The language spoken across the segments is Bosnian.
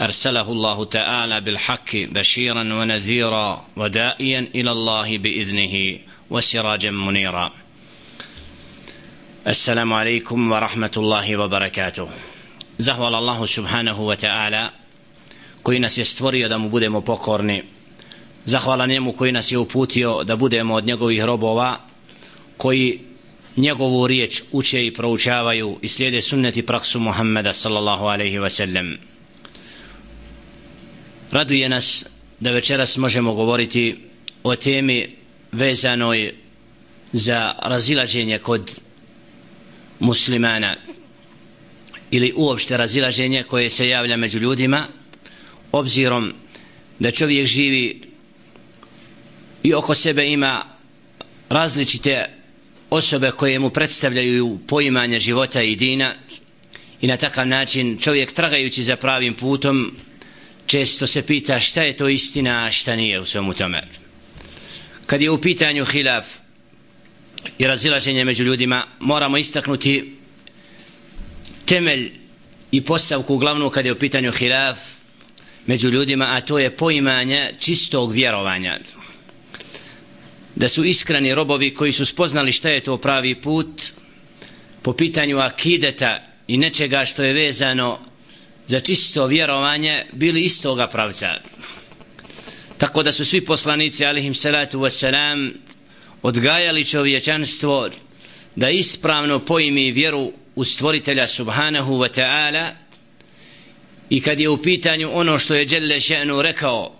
ارسله الله تعالى بالحق بشيرا ونذيرا ودائيا الى الله باذنه وسراجا منيرا السلام عليكم ورحمه الله وبركاته زهوال الله سبحانه وتعالى koji nas je stvorio da mu budemo pokorni zahvala njemu koji nas je uputio da budemo od njegovih robova koji njegovu riječ uče i proučavaju i slijede sunneti praksu Muhammeda sallallahu alaihi wa sallam raduje nas da večeras možemo govoriti o temi vezanoj za razilaženje kod muslimana ili uopšte razilaženje koje se javlja među ljudima obzirom da čovjek živi i oko sebe ima različite osobe koje mu predstavljaju poimanje života i dina i na takav način čovjek tragajući za pravim putom često se pita šta je to istina a šta nije u svemu tome. Kad je u pitanju hilaf i razilaženje među ljudima moramo istaknuti temelj i postavku glavnu kad je u pitanju hilaf među ljudima a to je poimanje čistog vjerovanja. Da su iskreni robovi koji su spoznali šta je to pravi put po pitanju akideta i nečega što je vezano za čisto vjerovanje bili istoga pravca. Tako da su svi poslanici alihim salatu wasalam odgajali čovječanstvo da ispravno pojmi vjeru u stvoritelja subhanahu wa ta'ala i kad je u pitanju ono što je Đelle še'nu rekao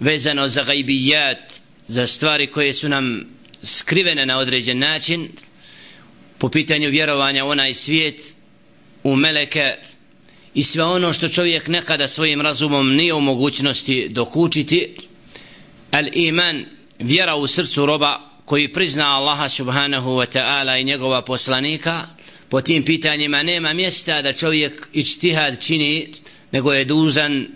vezano za gajbijat za stvari koje su nam skrivene na određen način po pitanju vjerovanja u onaj svijet u meleke i sve ono što čovjek nekada svojim razumom nije u mogućnosti dokučiti al iman vjera u srcu roba koji prizna Allaha subhanahu wa ta'ala i njegova poslanika po tim pitanjima nema mjesta da čovjek ičtihad čini nego je dužan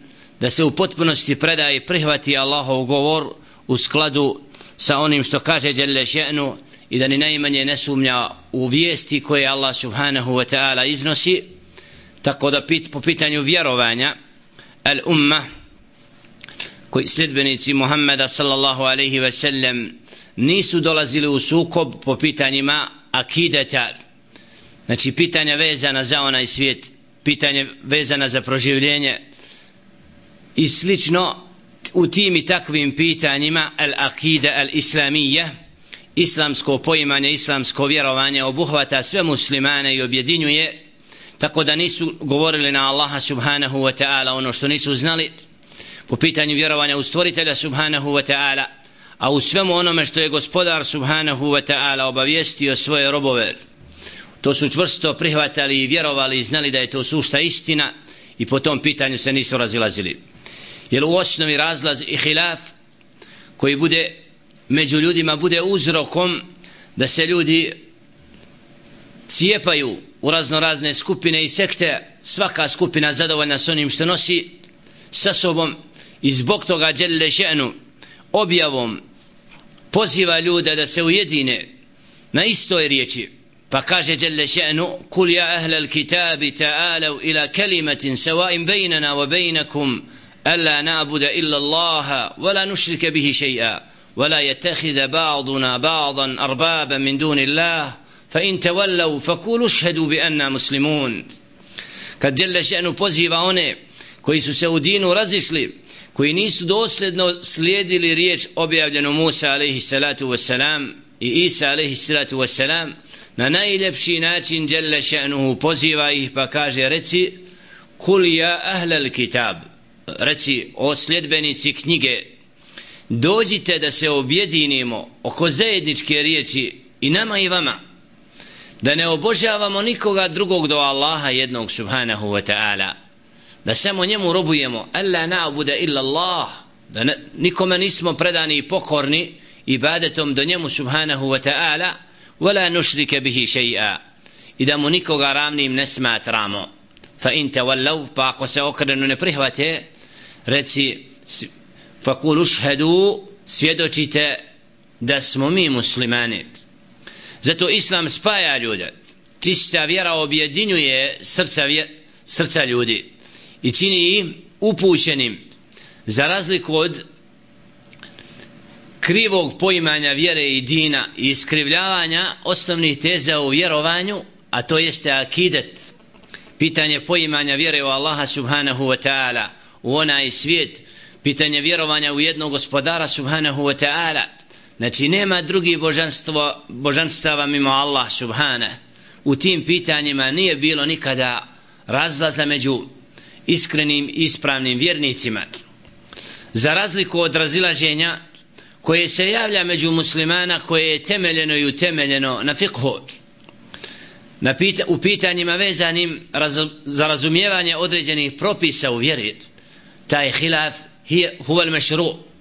da se u potpunosti preda i prihvati Allahov govor u skladu sa onim što kaže Đelle še'nu i da ni najmanje ne sumnja u vijesti koje Allah subhanahu wa ta'ala iznosi tako da pit, po pitanju vjerovanja al umma koji sljedbenici Muhammeda sallallahu alaihi ve sellem nisu dolazili u sukob po pitanjima akideta. Znači pitanja vezana za onaj svijet pitanje vezana za proživljenje i slično u tim i takvim pitanjima al akida al islamije islamsko poimanje islamsko vjerovanje obuhvata sve muslimane i objedinjuje tako da nisu govorili na Allaha subhanahu wa ta'ala ono što nisu znali po pitanju vjerovanja u stvoritelja subhanahu wa ta'ala a u svemu onome što je gospodar subhanahu wa ta'ala obavijestio svoje robove. To su čvrsto prihvatali i vjerovali i znali da je to sušta istina i po tom pitanju se nisu razilazili. Jer u osnovi razlaz i hilaf koji bude među ljudima bude uzrokom da se ljudi cijepaju u razno razne skupine i sekte svaka skupina zadovoljna s onim što nosi sa sobom i zbog toga djelile ženu objavom poziva ljude da se ujedine na istoj riječi pa kaže djelile ženu kul ja ahle al kitabi ta'alav ila kelimatin sevaim bejnana wa bejnakum ألا نعبد إلا الله ولا نشرك به شيئا ولا يتخذ بعضنا بعضا أربابا من دون الله فإن تولوا فقولوا اشهدوا بأننا مسلمون kad djelje še'nu poziva one koji su se u dinu razišli koji nisu dosljedno slijedili riječ objavljenu Musa alaihi salatu wasalam i Isa alaihi salatu wasalam na najljepši način djelje še'nuhu poziva ih pa kaže reci kul ja ahlal kitab reci o sljedbenici knjige dođite da se objedinimo oko zajedničke riječi i nama i vama da ne obožavamo nikoga drugog do Allaha jednog subhanahu wa ta'ala. Da samo njemu robujemo. Alla na'budu illa Allah. Da ne, nikome nismo predani i pokorni ibadetom do njemu subhanahu wa ta'ala. Wala nushrike bihi shay'a. I da mu nikoga ravnim ne smatramo. Fa in tawallaw pa ako se okrenu ne prihvate reci fa kul ushhadu svjedočite da smo mi muslimani zato islam spaja ljude. Čista vjera objedinjuje srca, vje, srca ljudi i čini ih upućenim za razliku od krivog poimanja vjere i dina i iskrivljavanja osnovnih teza u vjerovanju a to jeste akidet pitanje poimanja vjere u Allaha subhanahu wa ta'ala u onaj svijet pitanje vjerovanja u jednog gospodara subhanahu wa ta'ala znači nema drugi božanstvo božanstava mimo Allah subhana u tim pitanjima nije bilo nikada razlaza među iskrenim ispravnim vjernicima. Za razliku od razilaženja koje se javlja među muslimana koje je temeljeno i utemeljeno na fiqhu. Na pita, u pitanjima vezanim raz, za razumijevanje određenih propisa u vjeri taj hilaf huval mešru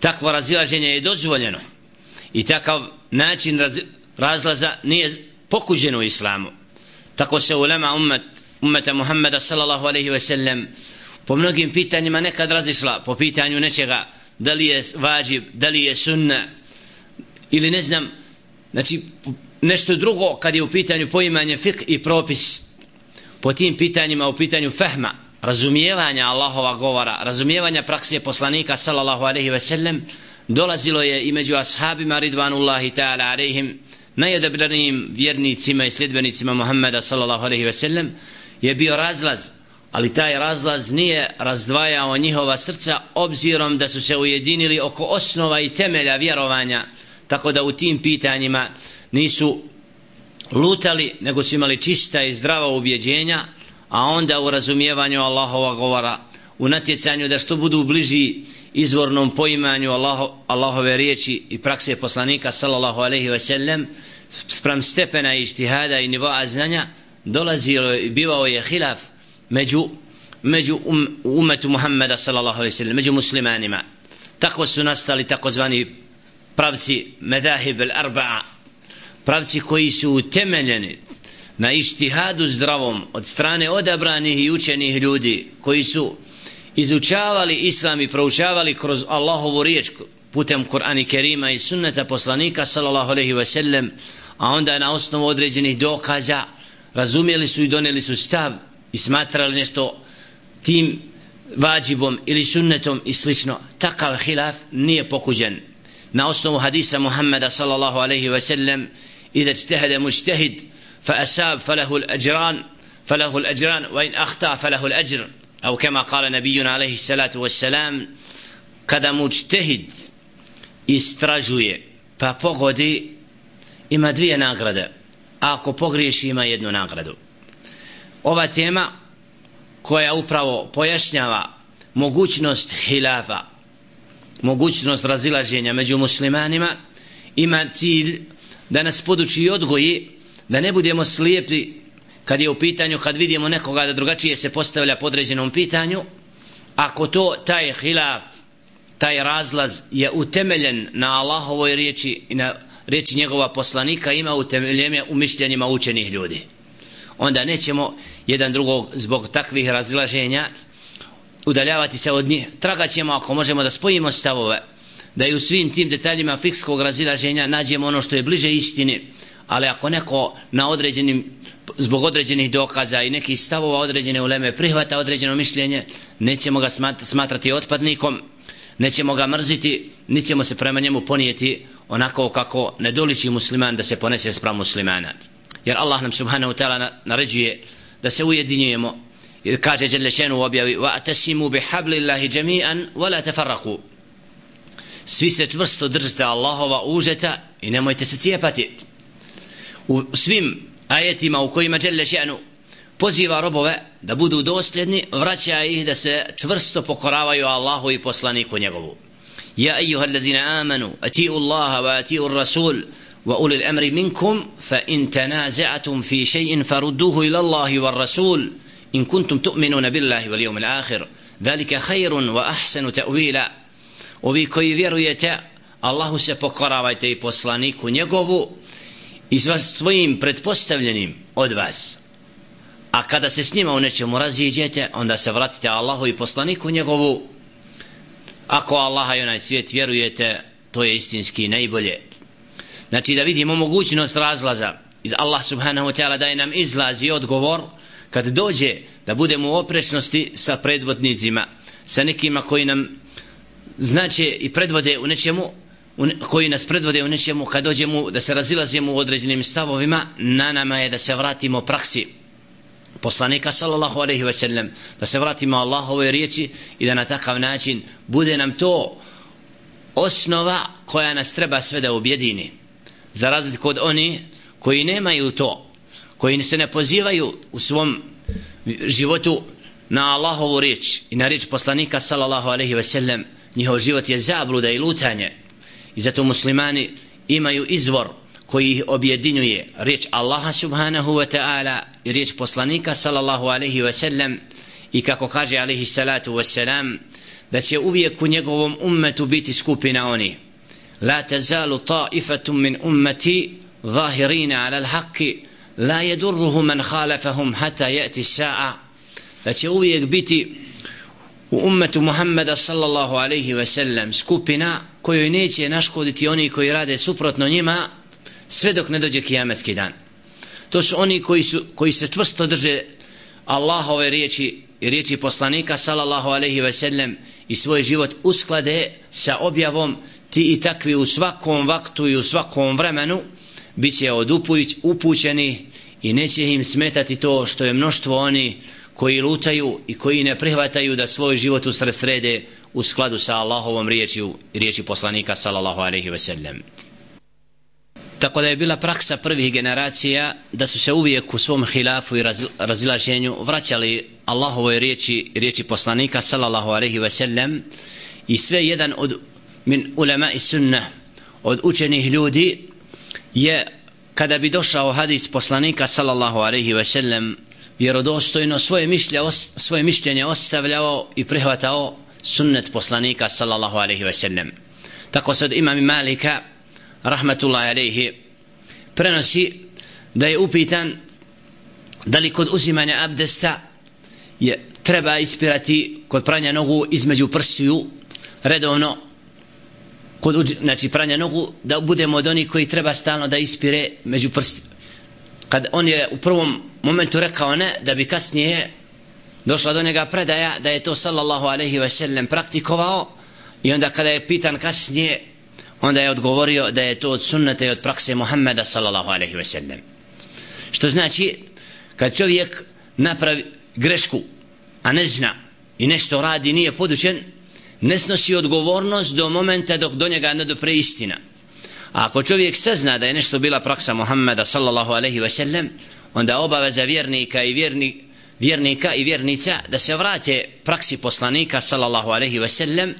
takvo razilaženje je dozvoljeno. I takav način raz, razlaza nije pokuđen u islamu. Tako se ulema ummet, ummeta Muhammeda sallallahu alaihi ve sellem po mnogim pitanjima nekad razišla po pitanju nečega da li je vađib, da li je sunna ili ne znam znači nešto drugo kad je u pitanju poimanje fik i propis. Po tim pitanjima u pitanju fehma razumijevanja Allahova govora razumijevanja prakse poslanika sallallahu alaihi ve sellem dolazilo je i među ashabima ridvanullahi ta'ala alaihim najodabranijim vjernicima i sljedbenicima Muhammeda sallallahu alaihi ve sellem je bio razlaz ali taj razlaz nije razdvajao njihova srca obzirom da su se ujedinili oko osnova i temelja vjerovanja tako da u tim pitanjima nisu lutali nego su imali čista i zdrava ubjeđenja a onda u razumijevanju Allahova govora u natjecanju da što budu bliži izvornom poimanju Allaho, Allahove riječi i prakse poslanika sallallahu alaihi ve sellem sprem stepena istihada i nivoa znanja dolazilo i bivao je hilaf među među um, umetu Muhammeda sallallahu alaihi sellem među muslimanima. Tako su nastali takozvani pravci medahib al-arba'a pravci koji su utemeljeni na ištihadu zdravom od strane odabranih i učenih ljudi koji su izučavali islam i proučavali kroz Allahovu riječ putem Kur'ana Kerima i sunneta poslanika sallallahu alaihi ve sellem a onda na osnovu određenih dokaza razumjeli su i doneli su stav i smatrali nešto tim vađibom ili sunnetom i slično. Takav hilaf nije pokuđen. Na osnovu hadisa Muhammeda sallallahu alaihi ve sellem i da čtehede muštehid فأساب فله الأجران فله الأجران وإن أخطأ فله الأجر أو كما قال نبينا عليه الصلاة والسلام kada mujtehid istražuje pa pogodi ima dvije nagrade a ako pogriješi ima jednu nagradu ova tema koja upravo pojašnjava mogućnost hilafa mogućnost razilaženja među muslimanima ima cilj da nas poduči i odgoji da ne budemo slijepi kad je u pitanju kad vidimo nekoga da drugačije se postavlja podređenom pitanju ako to taj hilaf taj razlaz je utemeljen na Allahovoj riječi i na riječi njegova poslanika ima utemeljenje u mišljenjima učenih ljudi. Onda nećemo jedan drugog zbog takvih razilaženja udaljavati se od njih. Tragat ćemo ako možemo da spojimo stavove da i u svim tim detaljima fikskog razilaženja nađemo ono što je bliže istini ali ako neko na određenim zbog određenih dokaza i nekih stavova određene uleme prihvata određeno mišljenje nećemo ga smatrati otpadnikom nećemo ga mrziti nećemo se prema njemu ponijeti onako kako ne doliči musliman da se ponese sprem muslimana. Jer Allah nam subhanahu ta'ala naređuje da se ujedinjujemo. Jer kaže Đelešenu u objavi wa atasimu bi hablillahi jami'an wa la tafarraku svi se čvrsto držite Allahova užeta i nemojte se cijepati u svim ajetima u kojima Đelle Šenu poziva robove da budu dosljedni, vraća ih da se čvrsto pokoravaju Allahu i poslaniku njegovu. Ja ejuha alladina amanu, ati'u Allaha wa ati'u Rasul, wa uli amri minkum, fa in tanaze'atum fi šej'in farudduhu ila Allahi wa Rasul, in kuntum tu'minuna billahi wal jevmi akhir, dalika khairun wa ahsanu ta'wila. Ovi koji vjerujete, Allahu se pokoravajte i poslaniku njegovu, i svojim pretpostavljenim od vas. A kada se s njima u nečemu raziđete onda se vratite Allahu i poslaniku njegovu. Ako Allaha i onaj svijet vjerujete to je istinski najbolje. Znači da vidimo mogućnost razlaza. Iz Allah subhanahu wa ta'ala daje nam izlaz i odgovor kad dođe da budemo u oprečnosti sa predvodnicima sa nekima koji nam znače i predvode u nečemu koji nas predvode u nečemu kad dođemo da se razilazimo u određenim stavovima na nama je da se vratimo praksi poslanika sallallahu alaihi ve sellem da se vratimo Allahove riječi i da na takav način bude nam to osnova koja nas treba sve da objedini. Za razliku od oni koji nemaju to koji se ne pozivaju u svom životu na Allahovu riječ i na riječ poslanika sallallahu alaihi ve sellem njihov život je zabluda i lutanje i zato muslimani imaju izvor koji ih objedinjuje riječ Allaha subhanahu wa ta'ala i riječ poslanika sallallahu alaihi wa sallam. I kako kaže alaihi salatu wa salam da će uvijek u njegovom ummetu biti skupina oni. La tazalu ta'ifatum min ummeti zahirina ala l'haqi la jedurruhu man khalafahum hata ya'ti sa'a da će uvijek biti u ummetu Muhammeda sallallahu alaihi wa sallam skupina kojoj neće naškoditi oni koji rade suprotno njima sve dok ne dođe kijametski dan. To su oni koji, su, koji se čvrsto drže Allahove riječi i riječi poslanika sallallahu alaihi ve sellem i svoj život usklade sa objavom ti i takvi u svakom vaktu i u svakom vremenu bit će od upuć, upućeni i neće im smetati to što je mnoštvo oni koji lutaju i koji ne prihvataju da svoj život usresrede u skladu sa Allahovom riječi riječi poslanika sallallahu alaihi ve sellem. Tako da je bila praksa prvih generacija da su se uvijek u svom hilafu i razilaženju vraćali Allahovoj riječi riječi poslanika sallallahu alaihi ve sellem i sve jedan od min ulema i sunnah od učenih ljudi je kada bi došao hadis poslanika sallallahu alaihi ve sellem vjerodostojno svoje, mišlje, svoje mišljenje ostavljao i prihvatao sunnet poslanika sallallahu alaihi ve sellem. Tako sad imam Malika rahmatullahi alaihi prenosi da je upitan da li kod uzimanja abdesta je treba ispirati kod pranja nogu između prstiju redovno kod znači pranja nogu da budemo od onih koji treba stalno da ispire među prsti. Kad on je u prvom momentu rekao ne da bi kasnije došla do njega predaja da je to sallallahu alaihi ve sellem praktikovao i onda kada je pitan kasnije onda je odgovorio da je to od sunnata i od prakse Muhammeda sallallahu alaihi ve sellem. Što znači kad čovjek napravi grešku a ne zna i nešto radi nije podučen ne snosi odgovornost do momenta dok do njega ne dopre istina. A ako čovjek sazna da je nešto bila praksa Muhammeda sallallahu alaihi ve sellem onda obaveza vjernika i vjernika vjernika i vjernica da se vrate praksi poslanika sallallahu alaihi ve sellem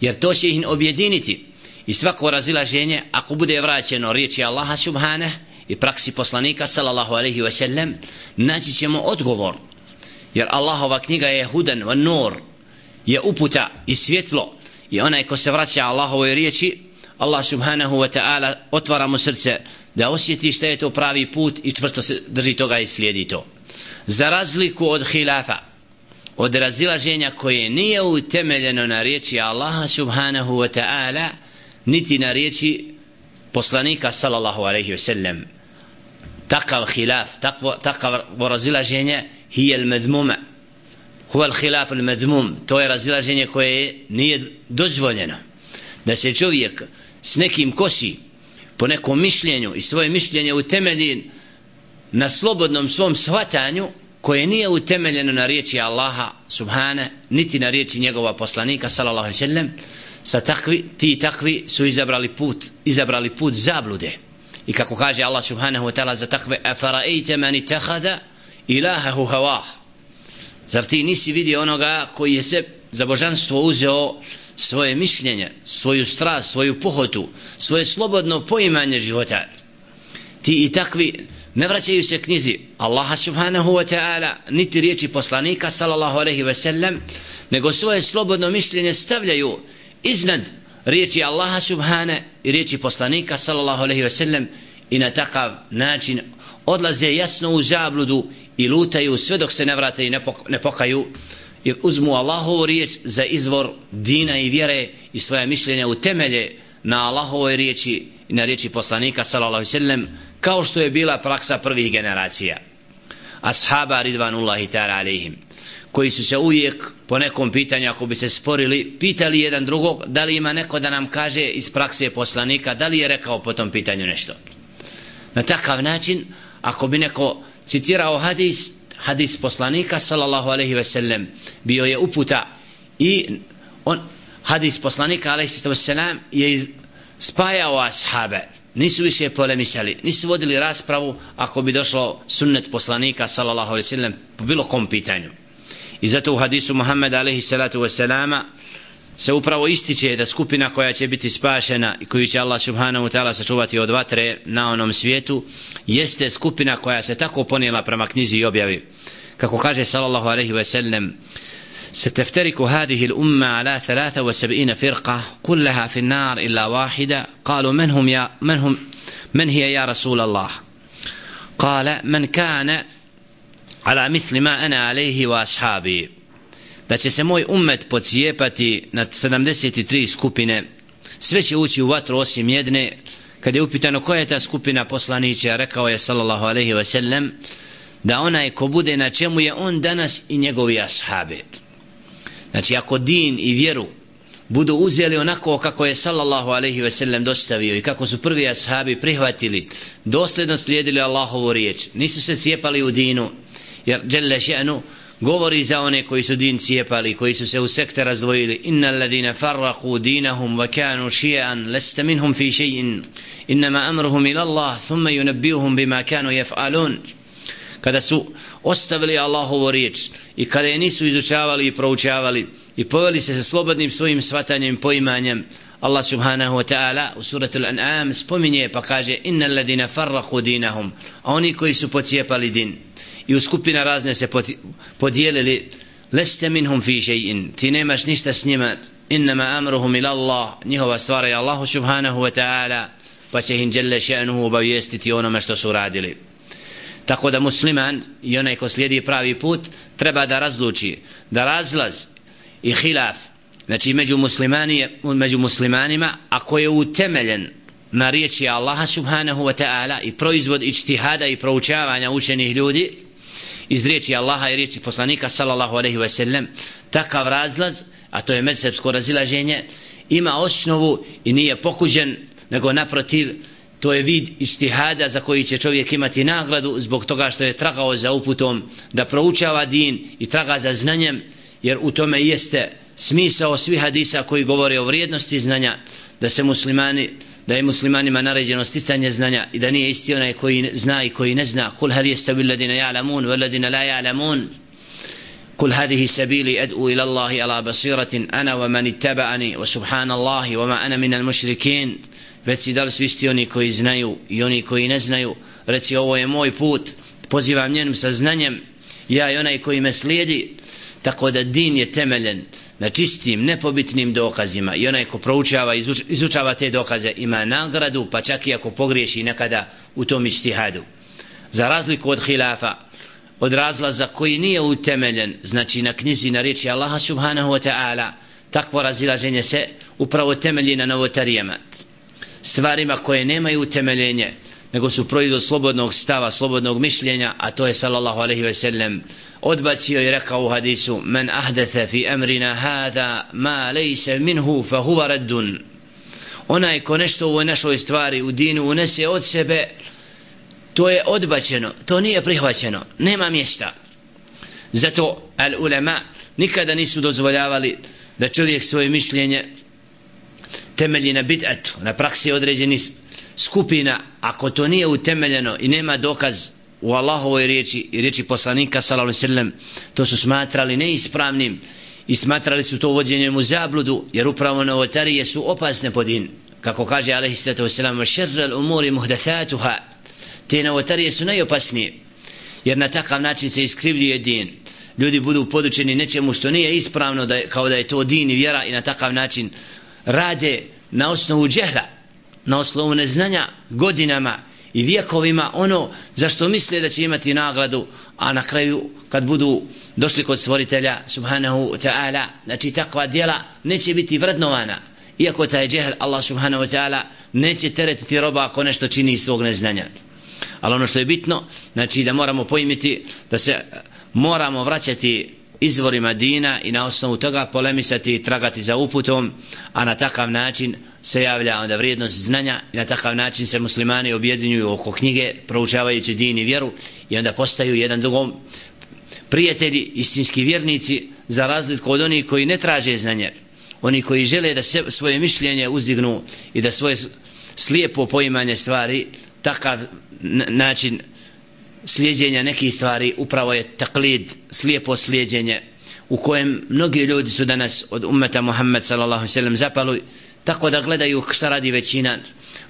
jer to će ih objediniti i svako razilaženje ako bude vraćeno riječi Allaha subhane i praksi poslanika sallallahu alaihi ve sellem naći ćemo odgovor. Jer Allahova knjiga je hudan van nur je uputa i svjetlo i onaj ko se vraća Allahovoj riječi Allah subhanahu wa ta'ala otvara mu srce da osjeti šta je to pravi put i čvrsto se drži toga i slijedi to za razliku od hilafa od razilaženja koje nije utemeljeno na riječi Allaha subhanahu wa ta'ala niti na riječi poslanika sallallahu alaihi wasallam takav hilaf takvo, takav razilaženje hije il medmuma huwa il hilaf il medmum to je razilaženje koje nije dozvoljeno. Da se čovjek s nekim kosi po nekom mišljenju i svoje mišljenje utemelji na slobodnom svom shvatanju koje nije utemeljeno na riječi Allaha subhane niti na riječi njegova poslanika sallallahu alejhi ve sellem sa takvi, ti takvi su izabrali put, izabrali put zablude. I kako kaže Allah subhanahu wa ta'ala za takve, afaraite man tehada ilahahu hawa Zar ti nisi vidio onoga koji je se za božanstvo uzeo svoje mišljenje, svoju strast, svoju pohotu, svoje slobodno poimanje života. Ti i takvi ne vraćaju se knjizi Allaha subhanahu wa ta'ala, niti riječi poslanika sallallahu alaihi wa sallam, nego svoje slobodno mišljenje stavljaju iznad riječi Allaha subhane i riječi poslanika sallallahu alaihi ve sellem i na takav način odlaze jasno u zabludu i lutaju sve dok se ne vrate i ne, pok ne pokaju jer uzmu Allahovu riječ za izvor dina i vjere i svoje mišljenja u temelje na Allahovoj riječi i na riječi poslanika sallallahu alaihi sallam kao što je bila praksa prvih generacija. Ashaba ridvanullahi ta'ala alaihim koji su se uvijek po nekom pitanju ako bi se sporili pitali jedan drugog da li ima neko da nam kaže iz prakse poslanika da li je rekao po tom pitanju nešto. Na takav način ako bi neko citirao hadis hadis poslanika sallallahu alaihi ve sellem bio je uputa i on hadis poslanika alaihi sallam je iz, spajao ashabe nisu više polemisali nisu vodili raspravu ako bi došlo sunnet poslanika sallallahu alaihi ve sellem po bilo kom pitanju. I zato u hadisu Muhammed alaihi salatu ve se upravo ističe da skupina koja će biti spašena i koju će Allah subhanahu wa ta'ala sačuvati od vatre na onom svijetu jeste skupina koja se tako ponijela prema knjizi i objavi. Kako kaže sallallahu alaihi wasallam sallam ستفترك هذه الأمة على ثلاثة وسبعين فرقة كلها في النار إلا واحدة قالوا من هم يا من هم من هي يا رسول الله قال من كان على مثل ما أنا عليه وأصحابي da će se moj umet pocijepati na 73 skupine sve će ući u vatru osim jedne kad je upitano koja je ta skupina poslanića rekao je sallallahu alaihi wa sallam da onaj ko bude na čemu je on danas i njegovi ashabi znači ako din i vjeru budu uzeli onako kako je sallallahu alaihi ve sellem dostavio i kako su prvi ashabi prihvatili dosljedno slijedili Allahovu riječ nisu se cijepali u dinu jer dželle še'nu govori za one koji su din cijepali, koji su se u sekte razdvojili. Inna ladina farraku dinahum wa kanu šijan, leste minhum fi še'in, innama amruhum ila Allah, thumma yunabbiuhum bima kanu jef'alun. Kada su ostavili Allahovu riječ i kada je nisu izučavali i proučavali i poveli se sa slobodnim svojim svatanjem i poimanjem, Allah subhanahu wa ta'ala u suratu al-an'am spominje pa kaže inna alladine farraku dinahum, a oni koji su pocijepali din. I u skupina razne se podijelili leste minhum fi shay'in. Ti nemaš ništa s njima. Innama amruhum ila Allah. Njihova stvara je Allahu subhanahu wa ta'ala pa će im djelle še'nuhu obavijestiti onome što su radili tako da musliman i onaj ko slijedi pravi put treba da razluči da razlaz i hilaf. Znači među, muslimani, među muslimanima ako je utemeljen na riječi Allaha subhanahu wa ta'ala i proizvod ičtihada i proučavanja učenih ljudi iz riječi Allaha i riječi poslanika sallallahu alaihi ve sellem takav razlaz a to je mezhebsko razilaženje ima osnovu i nije pokuđen nego naprotiv to je vid istihada za koji će čovjek imati nagradu zbog toga što je tragao za uputom da proučava din i traga za znanjem jer u tome jeste smisao svih hadisa koji govore o vrijednosti znanja da se muslimani da je muslimanima naređeno sticanje znanja i da nije isti onaj koji zna i koji ne zna. Kul hal jestavi alladina ja'lamun wa la ja'lamun kul hadihi sabili ad'u ila Allahi ala basiratin ana wa man ittaba'ani wa subhanallahi wa ma ana reci već da li svi oni koji znaju i oni koji ne znaju reci ovo je moj put pozivam njenom sa znanjem ja i onaj koji me slijedi tako da din je temeljen na čistim, nepobitnim dokazima i onaj ko proučava, izuč, izučava te dokaze ima nagradu, pa čak i ako pogriješi nekada u tom ištihadu. Za razliku od hilafa, od razlaza koji nije utemeljen, znači na knjizi, na riječi Allaha subhanahu wa ta'ala, takvo razilaženje se upravo temelji na novotarijama. Stvarima koje nemaju utemeljenje, nego su proizvod slobodnog stava, slobodnog mišljenja, a to je sallallahu alaihi ve sellem odbacio i rekao u hadisu men ahdatha fi amrina hada ma lejse minhu fa huva raddun. Onaj ko nešto u našoj stvari u dinu unese od sebe to je odbačeno, to nije prihvaćeno nema mjesta. Zato al ulema nikada nisu dozvoljavali da čovjek svoje mišljenje temelji na bid'atu, na praksi određenih skupina, ako to nije utemeljeno i nema dokaz u Allahovoj riječi i riječi poslanika sallallahu alejhi to su smatrali neispravnim i smatrali su to uvođenjem u zabludu jer upravo novotarije su opasne po din. Kako kaže alejhi salatu vesselam sharral umuri muhdathatuha te novotarije su najopasnije jer na takav način se iskrivljuje din. Ljudi budu podučeni nečemu što nije ispravno da je, kao da je to din i vjera i na takav način rade na osnovu džehla, na osnovu neznanja godinama i vjekovima ono za što misle da će imati nagradu, a na kraju kad budu došli kod stvoritelja subhanahu ta'ala, znači takva djela neće biti vrednovana, iako taj džehl Allah subhanahu ta'ala neće teretiti roba ako nešto čini iz svog neznanja. Ali ono što je bitno, znači da moramo pojmiti da se moramo vraćati izvorima dina i na osnovu toga polemisati i tragati za uputom, a na takav način se javlja onda vrijednost znanja i na takav način se muslimani objedinjuju oko knjige, proučavajući din i vjeru i onda postaju jedan drugom prijatelji, istinski vjernici za razliku od onih koji ne traže znanje, oni koji žele da se, svoje mišljenje uzdignu i da svoje slijepo poimanje stvari, takav način slijedjenja nekih stvari upravo je taklid, slijepo slijedjenje u kojem mnogi ljudi su danas od ummeta Muhammed sallallahu sallam zapali tako da gledaju šta radi većina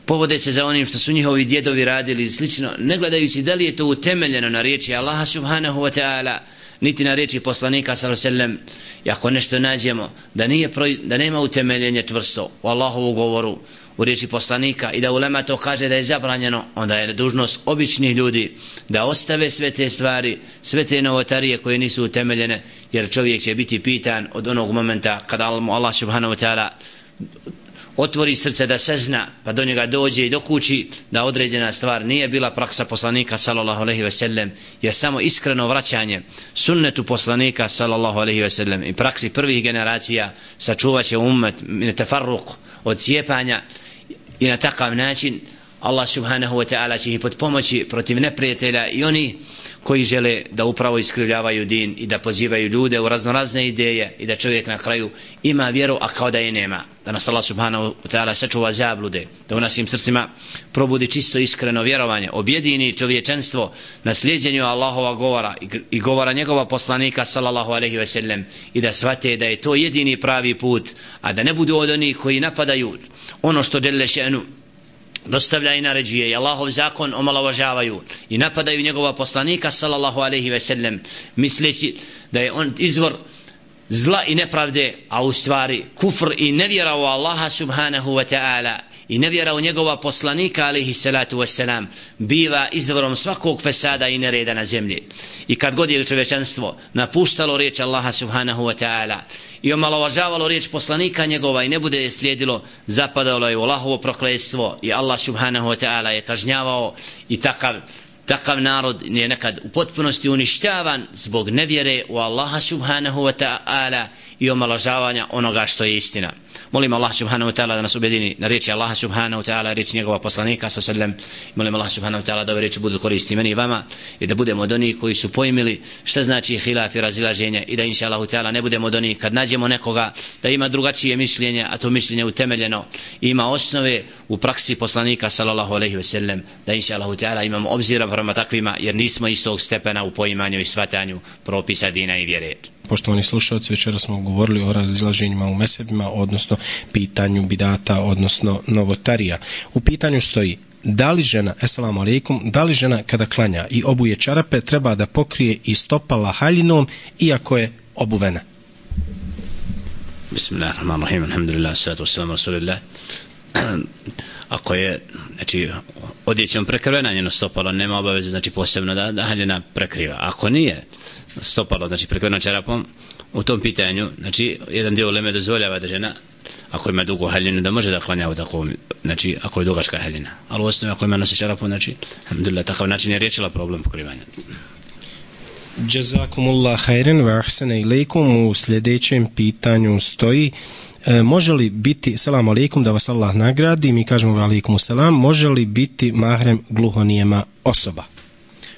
povode se za onim što su njihovi djedovi radili i slično ne gledajući da li je to utemeljeno na riječi Allaha subhanahu wa ta'ala niti na riječi poslanika sallallahu sallam. I ako nešto nađemo da, nije, da nema utemeljenje čvrsto u Allahovu govoru u riječi poslanika i da ulema to kaže da je zabranjeno, onda je dužnost običnih ljudi da ostave sve te stvari, sve te novotarije koje nisu utemeljene, jer čovjek će biti pitan od onog momenta kada mu Allah subhanahu wa ta'ala otvori srce da se zna, pa do njega dođe i do kući da određena stvar nije bila praksa poslanika sallallahu alaihi ve sellem, je samo iskreno vraćanje sunnetu poslanika sallallahu alaihi ve sellem. I praksi prvih generacija sačuvaće ummet umet, ne tefarruk, od cijepanja i na takav način Allah subhanahu wa ta'ala će ih pod pomoći protiv neprijatelja i oni koji žele da upravo iskrivljavaju din i da pozivaju ljude u raznorazne ideje i da čovjek na kraju ima vjeru a kao da je nema. Da nas Allah subhanahu wa ta'ala sačuva zablude da u nasim srcima probudi čisto iskreno vjerovanje objedini čovječenstvo na slijedjenju Allahova govora i govora njegova poslanika sallallahu alaihi ve sellem i da shvate da je to jedini pravi put a da ne budu od onih koji napadaju ono što dele še'nu dostavlja i naređuje i Allahov zakon omalovažavaju i napadaju njegova poslanika sallallahu alaihi ve sellem misleći da je on izvor zla i nepravde a u stvari kufr i nevjera u Allaha subhanahu wa ta'ala i nevjera u njegova poslanika alihi salatu wasalam biva izvorom svakog fesada i nereda na zemlji. I kad god je čovečanstvo napuštalo riječ Allaha subhanahu wa ta'ala i omalovažavalo riječ poslanika njegova i ne bude je slijedilo zapadalo je u Allahovo prokledstvo i Allah subhanahu wa ta'ala je kažnjavao i takav takav narod je nekad u potpunosti uništavan zbog nevjere u Allaha subhanahu wa ta'ala i omalažavanja onoga što je istina. Molim Allah subhanahu wa ta'ala da nas ubedini na riječi Allah subhanahu wa ta'ala riječi njegova poslanika sa sallam. Molim Allah subhanahu wa ta'ala da ove riječi budu koristi meni i vama i da budemo od onih koji su pojmili šta znači hilaf i razilaženje i da inša Allah ta'ala ne budemo od onih kad nađemo nekoga da ima drugačije mišljenje a to mišljenje utemeljeno i ima osnove u praksi poslanika sallallahu alaihi ve sellem da inša Allah ta'ala imamo obzira prema takvima jer nismo istog stepena u poimanju i svatanju propisa dina i vjere poštovani slušalci, večera smo govorili o razilaženjima u mesebima, odnosno pitanju bidata, odnosno novotarija. U pitanju stoji, da li žena, esalamu alaikum, da li žena kada klanja i obuje čarape treba da pokrije i stopala haljinom, iako je obuvena? Bismillahirrahmanirrahim, alhamdulillah, salatu wassalamu rasulillah. Ako je, znači, odjećom prekrvena njeno stopalo, nema obaveze, znači posebno da, da haljina prekriva. Ako nije, stopalo, znači prekrveno čarapom, u tom pitanju, znači, jedan dio leme dozvoljava da žena, ako ima dugu haljinu, da može da klanja u takvom, znači, ako je dugačka haljina. Ali u osnovi, ako ima nosi čarapom, znači, alhamdulillah, takav način je riječila problem pokrivanja. Jazakumullah hajren wa ahsana ilaikum u sljedećem pitanju stoji e, može li biti, salam alaikum da vas Allah nagradi, mi kažemo alaikum salam, može li biti mahrem gluhonijema osoba?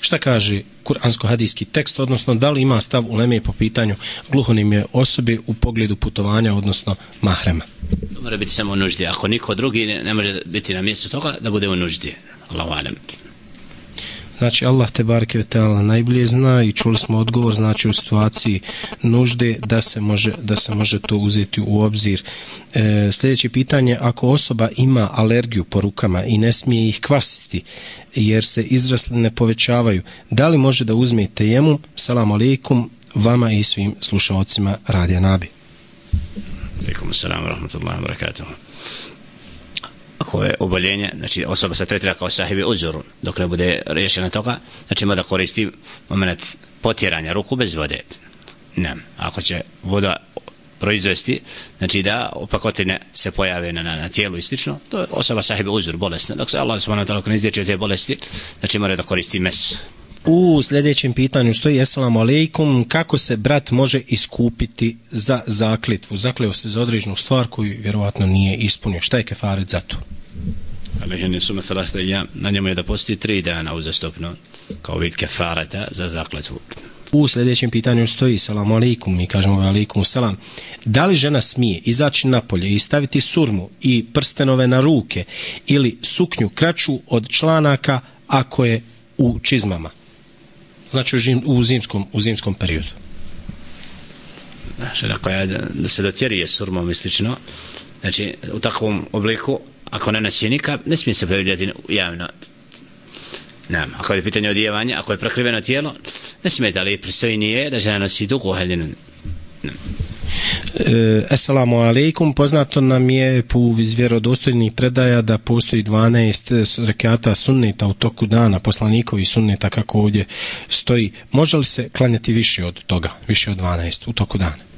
Šta kaže kuransko-hadijski tekst, odnosno da li ima stav u Leme po pitanju gluhonime osobe u pogledu putovanja, odnosno mahrema. To mora biti samo u nuždi. Ako niko drugi ne, ne može biti na mjestu toga, da bude u nuždi. Allahu alem. Znači Allah te barke vetala najbolje zna i čuli smo odgovor znači u situaciji nužde da se može da se može to uzeti u obzir. E, sljedeće pitanje ako osoba ima alergiju po rukama i ne smije ih kvasiti jer se izrasle ne povećavaju, da li može da uzme tejemu? Selam alejkum vama i svim slušalcima Radija Nabi. Alaikum salam, rahmatullahi wa koje oboljenje, znači osoba se tretira kao sahibi uzor, dok ne bude rješena toga, znači mora koristi moment potjeranja ruku bez vode. Ne, ako će voda proizvesti, znači da opakotine se pojave na, na, na tijelu i slično, to je osoba sahibi uzor bolesna. Dok se Allah subhanahu wa ta'ala ne izdeće te bolesti, znači mora da koristi mes. U sljedećem pitanju stoji Esalamu alaikum, kako se brat može iskupiti za zaklitvu? Zakleo se za određenu stvar koju vjerovatno nije ispunio. Šta je kefaret za to? Alehini sume thalasta ja, na njemu je da posti tri dana uzastopno kao vid kefareta za zakletvu. U sljedećem pitanju stoji Salamu alaikum, mi kažemo alaikum salam. Da li žena smije izaći napolje i staviti surmu i prstenove na ruke ili suknju kraću od članaka ako je u čizmama? znači u zimskom, u zimskom periodu. Znači, ako je da se dotjerije surmom i slično, znači u takvom obliku, ako ne nosi nikab, ne smije se pojavljati javno. Ne, ako je pitanje odjevanja, ako je prekriveno tijelo, ne smije da li pristoji nije da žena nosi dugu haljinu. Ne. E, Assalamu alaikum, poznato nam je po iz vjerodostojnih predaja da postoji 12 rekata sunneta u toku dana, poslanikovi sunneta kako ovdje stoji. Može li se klanjati više od toga, više od 12 u toku dana?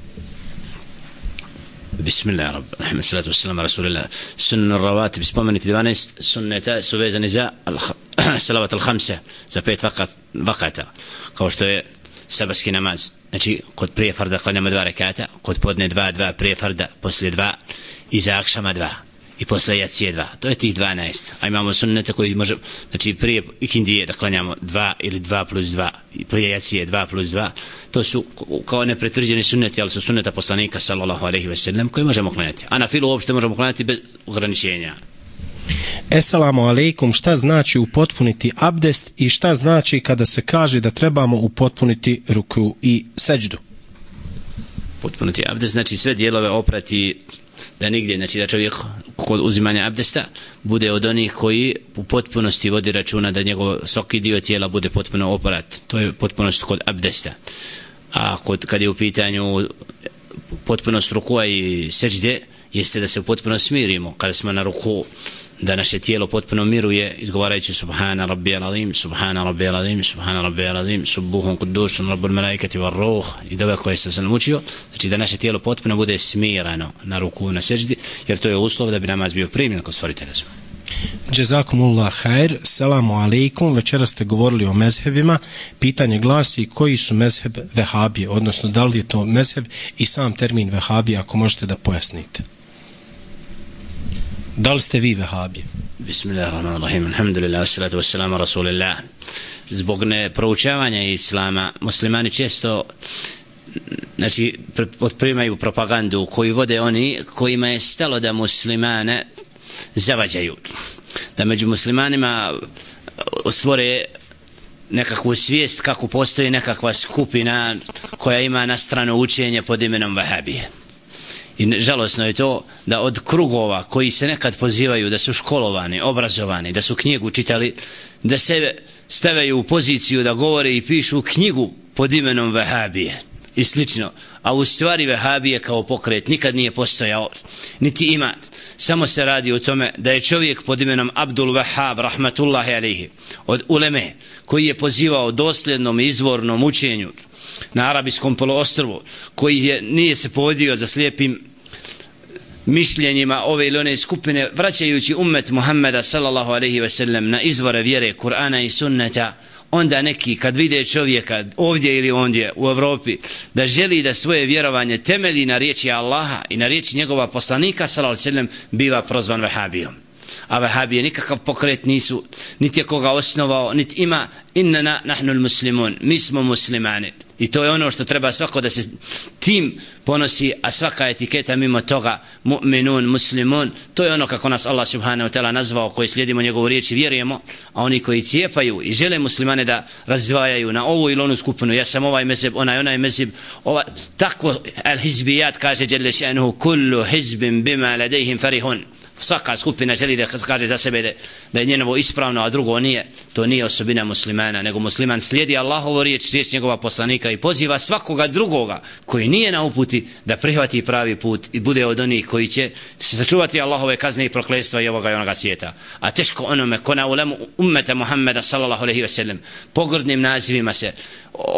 بسم الله يا رب. الحمد لله والصلاه والسلام على رسول الله. سن الرواتب سبومني تدوانيس سنة سوفيزا نزاع الصلوات الخمسة. زبيت فقط فقط. قوش توي سبس كي نماز. نجي قد بري فرد قلنا مدوار كاتا قد بودني دوا دوا بري فرد بسل دوا. إذا أكشم دوا. I posle jacije dva. To je tih 12. A imamo sunnete koji može, znači prije ikindije da klanjamo dva ili dva plus dva, i prije jacije dva plus dva. To su kao nepretvrđeni sunneti, ali su sunneta poslanika, sallallahu alaihi ve sellem, koji možemo klanjati. A na filu uopšte možemo klanjati bez ograničenja. Esalamu alaikum, šta znači upotpuniti abdest i šta znači kada se kaže da trebamo upotpuniti ruku i seđdu? Potpuniti abdest znači sve dijelove oprati da nigdje, znači da čovjek kod uzimanja abdesta bude od onih koji u potpunosti vodi računa da njegov svaki dio tijela bude potpuno oprat. To je potpunost kod abdesta. A kod, kad je u pitanju potpunost rukua i seđde, jeste da se potpuno smirimo kada smo na ruku da naše tijelo potpuno miruje izgovarajući subhana rabbijal azim subhana rabbijal azim subhana rabbijal azim subuhun kudusun rabbul malaikati var ruh i dove koje se sam učio znači da naše tijelo potpuno bude smirano na ruku na seždi jer to je uslov da bi namaz bio primjen kod stvoritelja svoj Jazakumullah khair, selamu alaikum, večera ste govorili o mezhebima, pitanje glasi koji su mezheb vehabije, odnosno da li je to mezheb i sam termin vehabije, ako možete da pojasnite. Da li ste vi vehabije? Bismillahirrahmanirrahim. Alhamdulillah, salatu wassalamu rasulillah. Zbog ne proučavanja islama, muslimani često znači, otprimaju propagandu koju vode oni kojima je stalo da muslimane zavađaju. Da među muslimanima uh, stvore nekakvu svijest kako postoji nekakva skupina koja ima na stranu učenje pod imenom Vahabije. I žalosno je to da od krugova koji se nekad pozivaju da su školovani, obrazovani, da su knjigu čitali, da se stavaju u poziciju da govore i pišu knjigu pod imenom Vahabije i slično. A u stvari Vahabije kao pokret nikad nije postojao, niti ima. Samo se radi o tome da je čovjek pod imenom Abdul Vahab, rahmatullahi alihi, od Uleme, koji je pozivao dosljednom izvornom učenju, na arabijskom poloostrvu koji je, nije se povodio za slijepim mišljenjima ove ili one skupine vraćajući umet Muhammeda sallallahu alaihi ve sellem na izvore vjere Kur'ana i sunneta onda neki kad vide čovjeka ovdje ili ondje u Evropi da želi da svoje vjerovanje temelji na riječi Allaha i na riječi njegova poslanika sallallahu alejhi ve sellem biva prozvan vehabijom a vahabije nikakav pokret nisu niti je koga osnovao niti ima. Innana nahnu muslimun mi smo muslimani. I to je ono što treba svako da se tim ponosi a svaka etiketa mimo toga mu'minun muslimun. To je ono kako nas Allah subhanahu wa ta'ala nazvao koji slijedimo njegovu riječ i vjerujemo a oni koji cijepaju i žele muslimane da razdvajaju na ovu ili onu skupinu. Ja sam ovaj mezib onaj onaj mezib ova, tako al hizbijat kaže jelle še'nuhu kullu hizbim bima ladejhim farihun svaka skupina želi da kaže za sebe da, da je njenovo ispravno, a drugo nije. to nije osobina muslimana, nego musliman slijedi Allahovo riječ, riječ njegova poslanika i poziva svakoga drugoga koji nije na uputi da prihvati pravi put i bude od onih koji će se sačuvati Allahove kazne i proklestva i ovoga i onoga svijeta. A teško onome ko na ulemu ummeta Muhammeda sallallahu alaihi wa sallam pogrdnim nazivima se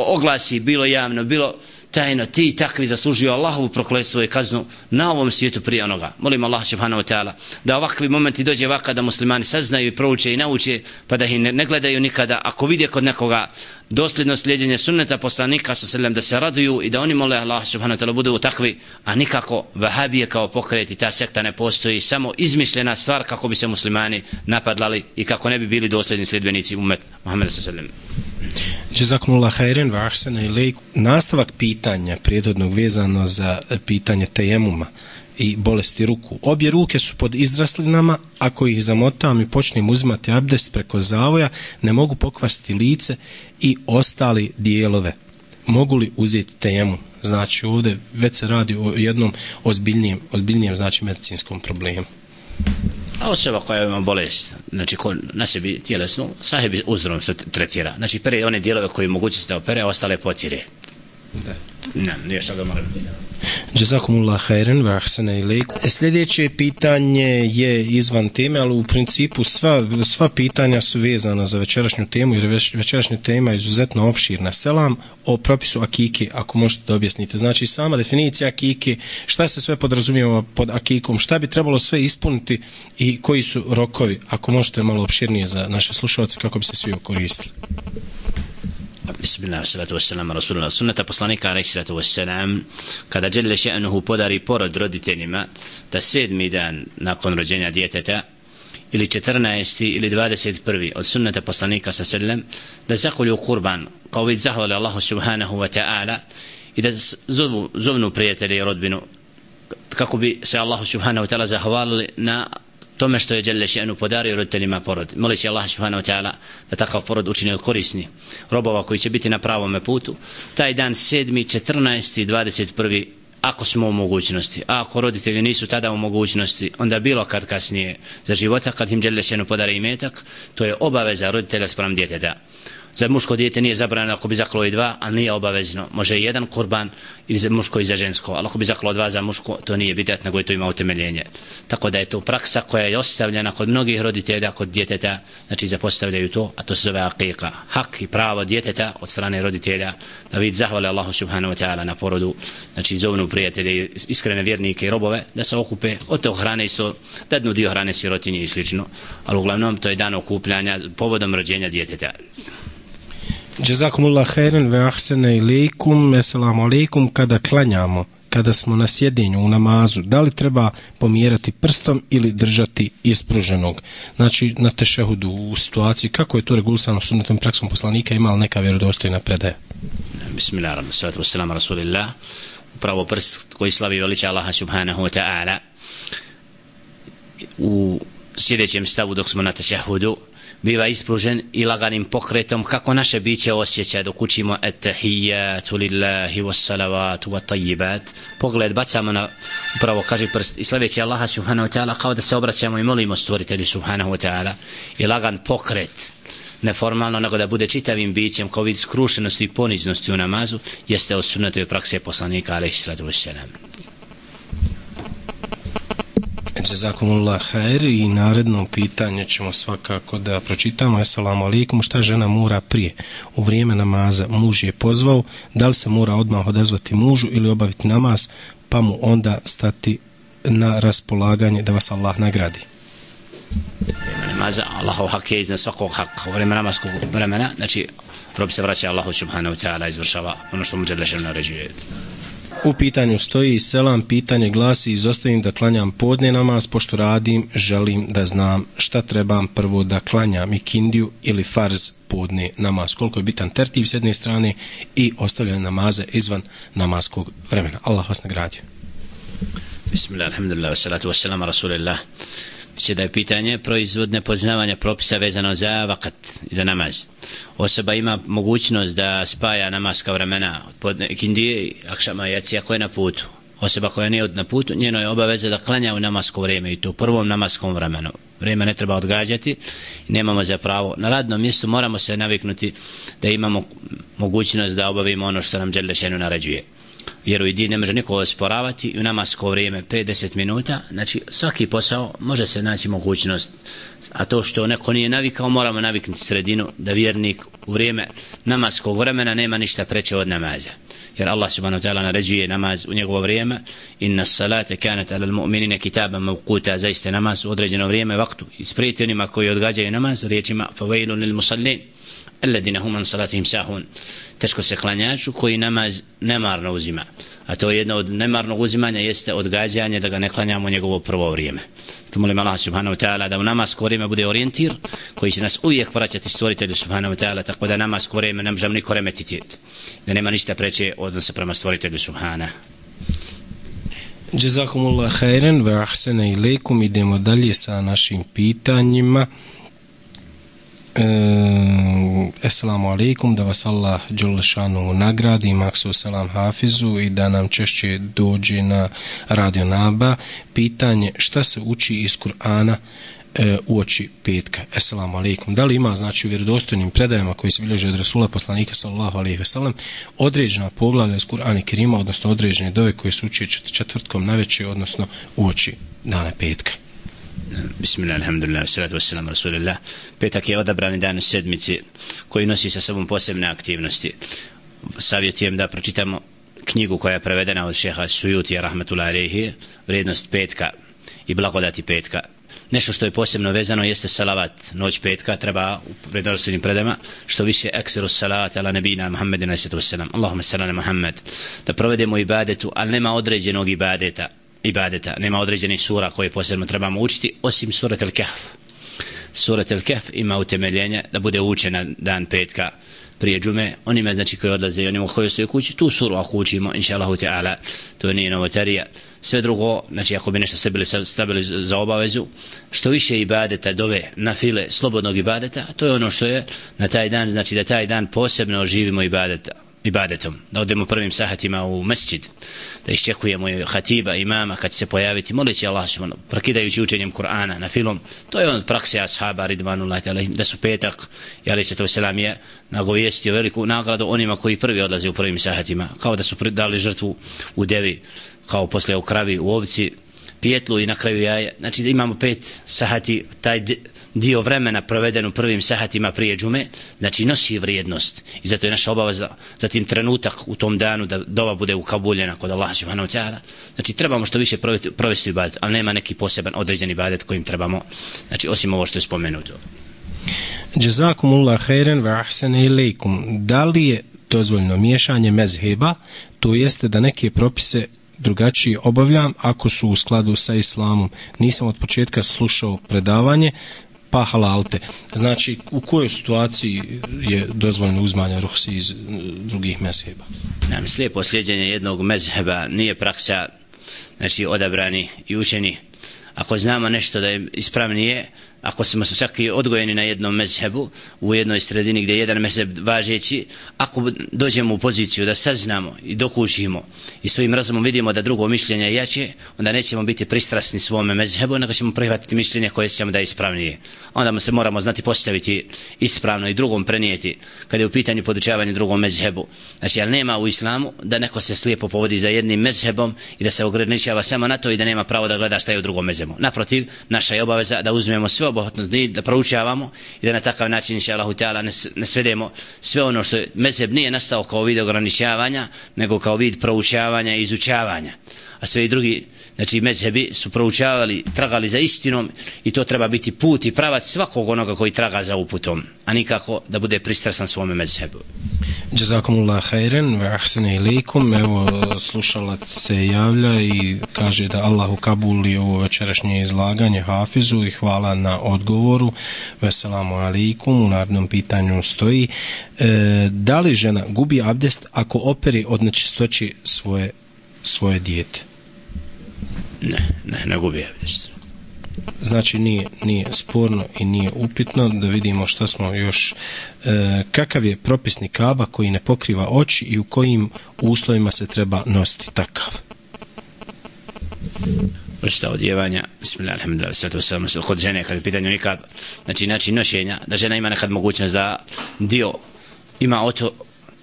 oglasi bilo javno, bilo tajno ti takvi zaslužio Allahovu prokletstvo i kaznu na ovom svijetu prije onoga. Molim Allah subhanahu wa ta'ala da ovakvi momenti dođe vaka da muslimani saznaju i prouče i nauče pa da ih ne, ne gledaju nikada. Ako vidje kod nekoga dosljedno slijedjenje sunneta poslanika sa selem da se raduju i da oni mole Allah subhanahu wa ta'ala budu takvi, a nikako vahabije kao pokret i ta sekta ne postoji, samo izmišljena stvar kako bi se muslimani napadlali i kako ne bi bili dosljedni sljedbenici umet Muhammeda sa selem. Jazakumullah khairan wa ahsana ilayk. Nastavak pitanja prijedodnog vezano za pitanje tejemuma i bolesti ruku. Obje ruke su pod izraslinama, ako ih zamotam i počnem uzimati abdest preko zavoja, ne mogu pokvasti lice i ostali dijelove. Mogu li uzeti tejemum? Znači ovdje već se radi o jednom ozbiljnijem, ozbiljnijem znači medicinskom problemu. A osoba koja ima bolest, znači ko na sebi tjelesnu, sahebi uzdrom se tretira. Znači pere one dijelove koje moguće se da opere, a ostale potire. Da. Ne, nije šta da moram ti. Jazakumullah khairan wa ahsana ilaykum. E, sljedeće pitanje je izvan teme, ali u principu sva, sva pitanja su vezana za večerašnju temu jer večerašnja tema je izuzetno opširna. Selam o propisu akike, ako možete da objasnite. Znači sama definicija akike, šta se sve podrazumijeva pod akikom, šta bi trebalo sve ispuniti i koji su rokovi, ako možete malo opširnije za naše slušalce kako bi se svi okoristili. Bismillah, salatu wassalam, rasulullah. Sunnata poslanika, alaih salatu wassalam, kada Đele še'nuhu podari porod roditeljima, da sedmi dan nakon rođenja djeteta, ili 14. ili 21. od sunnata poslanika sa sallam, da zakolju kurban, kao vid zahvali Allahu subhanahu wa ta'ala, i da zovnu prijatelje i rodbinu, kako bi se Allahu subhanahu wa ta'ala zahvalili na tome što je Đelle Še'nu podario roditeljima porod. Moli se Allah subhanahu wa ta'ala da takav porod učini od korisni robova koji će biti na pravom putu. Taj dan 7. 14. 21. ako smo u mogućnosti. A ako roditelji nisu tada u mogućnosti, onda bilo kad kasnije za života, kad im Đelle Še'nu podari imetak, to je obaveza roditelja sprem djeteta za muško dijete nije zabranjeno ako bi zaklo i dva, ali nije obavezno. Može jedan kurban ili za muško i za žensko, ali ako bi zaklo dva za muško, to nije bidat, nego je to ima utemeljenje. Tako da je to praksa koja je ostavljena kod mnogih roditelja, kod djeteta, znači zapostavljaju to, a to se zove akika. Hak i pravo djeteta od strane roditelja, da vid zahvali Allahu subhanahu wa ta'ala na porodu, znači zovnu prijatelje, iskrene vjernike i robove, da se okupe od te hrane i so, dadnu dio hrane sirotinje i slično, ali uglavnom to je dan okupljanja povodom rođenja djeteta. Jazakumullah khairan ve ahsana ilaykum. Assalamu alaykum. Kada klanjamo, kada smo na sjedenju u namazu, da li treba pomjerati prstom ili držati ispruženog? Znači, na tešehudu u situaciji, kako je to regulisano sunnetom praksom poslanika, ima li neka vjerodostojna predaja? Bismillahirrahmanirrahim. Salatu wassalamu rasulillah. Upravo prst koji slavi veliča Allaha subhanahu wa ta'ala u sljedećem stavu dok smo na tešehudu, biva ispružen i laganim pokretom kako naše biće osjeća dok učimo etahijatu lillahi wassalavatu wa tajibat pogled bacamo na upravo kaže prst i slaveći Allaha subhanahu wa ta'ala kao da se obraćamo i molimo stvoritelju subhanahu wa ta'ala. I lagan pokret neformalno nego da bude čitavim bićem kao vid skrušenosti i poniznosti u namazu jeste od sunnatove prakse poslanika alaihi sallatu wassalam. Jazakumullah khair i naredno pitanje ćemo svakako da pročitamo. Assalamu alaikum, šta žena mora prije? U vrijeme namaza muž je pozvao, da li se mora odmah odazvati mužu ili obaviti namaz, pa mu onda stati na raspolaganje da vas Allah nagradi. Namaza, Allahu hak je iznad svakog hak. U vrijeme namaskog vremena, znači, rob se vraća Allahu subhanahu wa ta'ala izvršava ono što mu žele naređuje. U pitanju stoji selam, pitanje glasi izostavim da klanjam podne namaz, pošto radim, želim da znam šta trebam prvo da klanjam i kindiju ili farz podne namaz. Koliko je bitan tertiv s jedne strane i ostavljanje namaze izvan namaskog vremena. Allah vas nagradio. Bismillah, alhamdulillah, wassalatu wassalamu rasulillah se da je pitanje proizvodne poznavanja propisa vezano za vakat, za namaz. Osoba ima mogućnost da spaja namaska vremena od podne kindije, akšama jacija koja je na putu. Osoba koja nije na putu, njeno je obaveza da klanja u namasko vrijeme i to u prvom namaskom vremenu. vrijeme ne treba odgađati nemamo za pravo na radnom mjestu moramo se naviknuti da imamo mogućnost da obavimo ono što nam Đelešenu naređuje vjeruj i din ne može niko osporavati i u namasko vrijeme 5-10 minuta. Znači svaki posao može se naći mogućnost. A to što neko nije navikao moramo naviknuti sredinu da vjernik u vrijeme namaskog vremena nema ništa preče od namaza. Jer Allah subhanahu wa ta'ala naređuje namaz u njegovo vrijeme. Inna salate kanat ala mu'minina kitaban mawquta. Zaista namaz u određeno vrijeme vaktu. Isprijeti onima koji odgađaju namaz riječima fawailun lil musallin alladine hum an salatihim sahun. Teško se klanjaču koji namaz nemarno uzima. A to je jedno od nemarnog uzimanja jeste odgađanje da ga ne klanjamo njegovo prvo vrijeme. To molim Allah subhanahu wa ta'ala da u namaz vrijeme bude orijentir koji će nas uvijek vraćati stvoritelju subhanahu wa ta'ala tako da namaz vrijeme ne možemo niko remetiti. Da nema ništa preče odnose prema stvoritelju subhanahu Jazakumullah khairan wa ahsana ilaykum. Idemo dalje sa našim pitanjima. E, Assalamu alaikum, da vas Allah Đulešanu nagradi, maksu selam hafizu i da nam češće dođe na radio Naba. Pitanje šta se uči iz Kur'ana e, u oči petka. Assalamu alaikum. Da li ima, znači, u vjerodostojnim predajama koji se bilježe od Rasula poslanika sallallahu alaihi veselam, određena poglavlja iz Kur'ana Kerima, odnosno određene dove koje se uči četvrtkom na večer, odnosno u oči dana petka. Bismillah, alhamdulillah, salatu wassalamu rasulillah. Petak je odabrani dan u sedmici koji nosi sa sobom posebne aktivnosti. Savjetujem da pročitamo knjigu koja je prevedena od šeha Sujuti, rahmetullahi alaihi, vrijednost petka i blagodati petka. Nešto što je posebno vezano jeste salavat noć petka, treba u prednostojnim predama, što više ekseru salat ala nebina Muhammedina s.a.v. Allahumma sallam Muhammed, da provedemo ibadetu, ali nema određenog ibadeta, ibadeta. Nema određenih sura koje posebno trebamo učiti, osim surat al-Kahf. Surat al-Kahf ima utemeljenje da bude učena dan petka prije džume. Onima znači koji odlaze i onima koji stoje kući, tu suru ako učimo, inša Allahu Teala, to nije novotarija. Sve drugo, znači ako bi nešto stavili, stavili za obavezu, što više ibadeta dove na file slobodnog ibadeta, to je ono što je na taj dan, znači da taj dan posebno oživimo ibadeta ibadetom, da odemo prvim sahatima u mesčid, da iščekujemo hatiba, imama, kad se pojaviti, moleći Allah subhanahu, prakidajući učenjem Kur'ana na filom, to je on od prakse ashaba, ridvanullahi da su petak, i ali se to selam je nagovijestio veliku nagradu onima koji prvi odlaze u prvim sahatima, kao da su dali žrtvu u devi, kao posle u kravi, u ovci, pijetlu i na kraju jaje. Znači da imamo pet sahati, taj dio vremena proveden u prvim sahatima prije džume, znači nosi vrijednost. I zato je naša obaveza za tim trenutak u tom danu da dova bude ukabuljena kod Allah subhanahu wa ta'ala. Znači trebamo što više provesti, provesti ibadet, ali nema neki poseban određeni ibadet kojim trebamo, znači osim ovo što je spomenuto. Jazakumullah khairan wa ahsana ilaykum. Da li je dozvoljno miješanje mezheba, to jeste da neke propise drugačije obavljam ako su u skladu sa islamom. Nisam od početka slušao predavanje, pa halalte. Znači, u kojoj situaciji je dozvoljeno uzmanje ruhsi iz drugih mezheba? Nam slijepo sljeđenje jednog mezheba nije praksa znači, odabrani i učeni. Ako znamo nešto da je ispravnije, ako smo čak i odgojeni na jednom mezhebu, u jednoj sredini gdje je jedan mezheb važeći, ako dođemo u poziciju da saznamo i dokučimo i svojim razumom vidimo da drugo mišljenje je jače, onda nećemo biti pristrasni svome mezhebu, nego ćemo prihvatiti mišljenje koje ćemo da je ispravnije. Onda se moramo znati postaviti ispravno i drugom prenijeti kada je u pitanju podučavanja drugom mezhebu. Znači, ali nema u islamu da neko se slijepo povodi za jednim mezhebom i da se ograničava samo na to i da nema pravo da gleda šta je u drugom mezhebu. Naprotiv, naša je obaveza da uzmemo sve sveobuhvatno da proučavamo i da na takav način inša Allahu Teala ne, ne svedemo sve ono što je mezeb nije nastao kao vid ograničavanja nego kao vid proučavanja i izučavanja. A sve i drugi znači mezhebi su proučavali tragali za istinom i to treba biti put i pravac svakog onoga koji traga za uputom a nikako da bude pristrasan svome mezhebu. Jazakumullah khairan wa ahsana ilaykum. Evo slušalac se javlja i kaže da Allahu kabuli ovo večerašnje izlaganje Hafizu i hvala na odgovoru. Veselamu alaikum. U narodnom pitanju stoji e, da li žena gubi abdest ako operi od nečistoći svoje svoje dijete? Ne, ne, ne gubi abdest znači nije, nije sporno i nije upitno da vidimo šta smo još e, kakav je propisni kaba koji ne pokriva oči i u kojim uslovima se treba nositi takav. Vrsta odjevanja. Bismillah alhamdulillah sve to samo kod žene kad je pitanje nikad znači način nošenja da žena ima nekad mogućnost da dio ima oto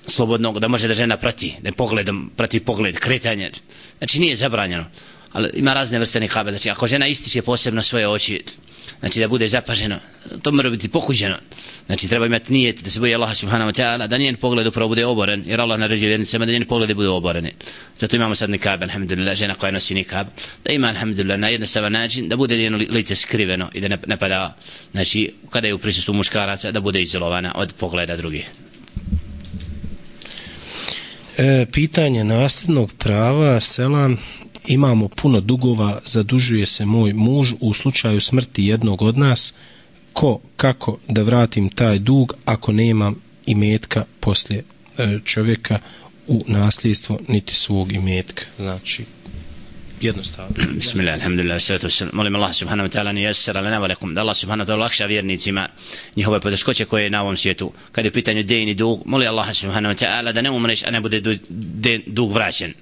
slobodnog da može da žena prati da pogledom prati pogled kretanje. Znači nije zabranjeno ali ima razne vrste nikabe znači ako žena ističe posebno svoje oči znači da bude zapaženo to mora biti pokuđeno. Znači treba imati nijet da se boji Allah subhanahu wa ta'ala da njen pogled upravo bude oboren jer Allah naređuje vjernicama da njen pogled bude oboren. Zato imamo sad nikab alhamdulillah žena koja nosi nikab da ima alhamdulillah na jednostavan način da bude njeno lice skriveno i da ne, ne pada znači kada je u prisustvu muškaraca da bude izolovana od pogleda drugih. E, pitanje nasljednog prava, selam, imamo puno dugova, zadužuje se moj muž u slučaju smrti jednog od nas, ko, kako da vratim taj dug ako nemam imetka poslije e, čovjeka u nasljedstvo niti svog imetka. Znači, jednostavno. Bismillah, alhamdulillah, sallatu wasallam. Molim Allah subhanahu wa ta'ala ni jesera lana valekum. Da Allah subhanahu wa ta'ala lakša vjernicima njihove poteškoće koje je na ovom svijetu. Kad je u pitanju i dug, molim Allah subhanahu wa ta'ala da ne umreš, a ne bude dug vraćen.